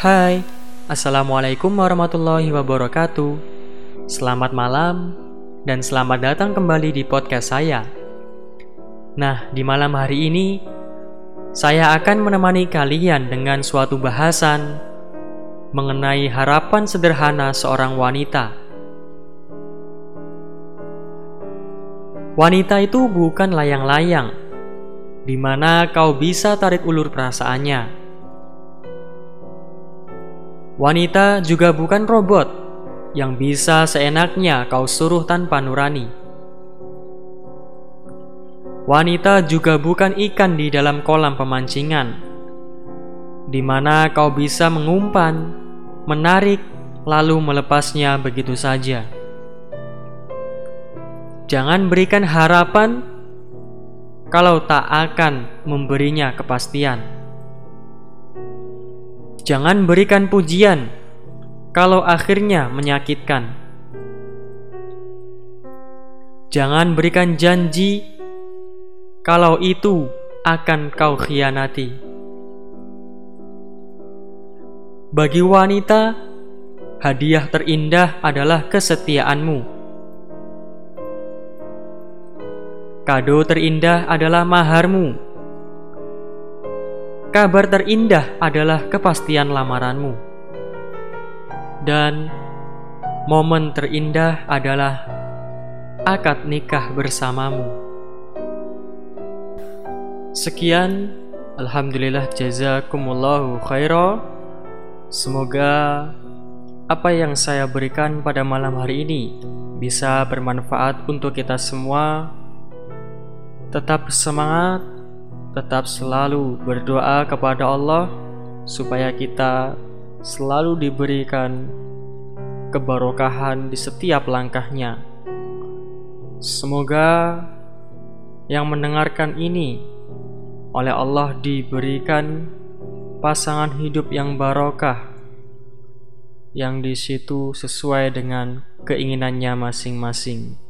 Hai, Assalamualaikum warahmatullahi wabarakatuh. Selamat malam dan selamat datang kembali di podcast saya. Nah, di malam hari ini Saya akan menemani kalian dengan suatu bahasan Mengenai harapan sederhana seorang wanita. Wanita itu bukan layang-layang di mana kau bisa tarik ulur perasaannya. Wanita juga bukan robot yang bisa seenaknya kau suruh tanpa nurani. Wanita juga bukan ikan di dalam kolam pemancingan, di mana kau bisa mengumpan, menarik, lalu melepasnya begitu saja. Jangan berikan harapan kalau tak akan memberinya kepastian. Jangan berikan pujian kalau akhirnya menyakitkan. Jangan berikan janji kalau itu akan kau khianati. Bagi wanita, hadiah terindah adalah kesetiaanmu. Kado terindah adalah maharmu Kabar terindah adalah kepastian lamaranmu, dan momen terindah adalah akad nikah bersamamu. Sekian, Alhamdulillah jazakumullahu khaira. Semoga apa yang saya berikan pada malam hari ini bisa bermanfaat untuk kita semua. Tetap semangat tetap selalu berdoa kepada Allah supaya kita selalu diberikan kebarokahan di setiap langkahnya. Semoga yang mendengarkan ini oleh Allah diberikan pasangan hidup yang barokah yang di situ sesuai dengan keinginannya masing-masing.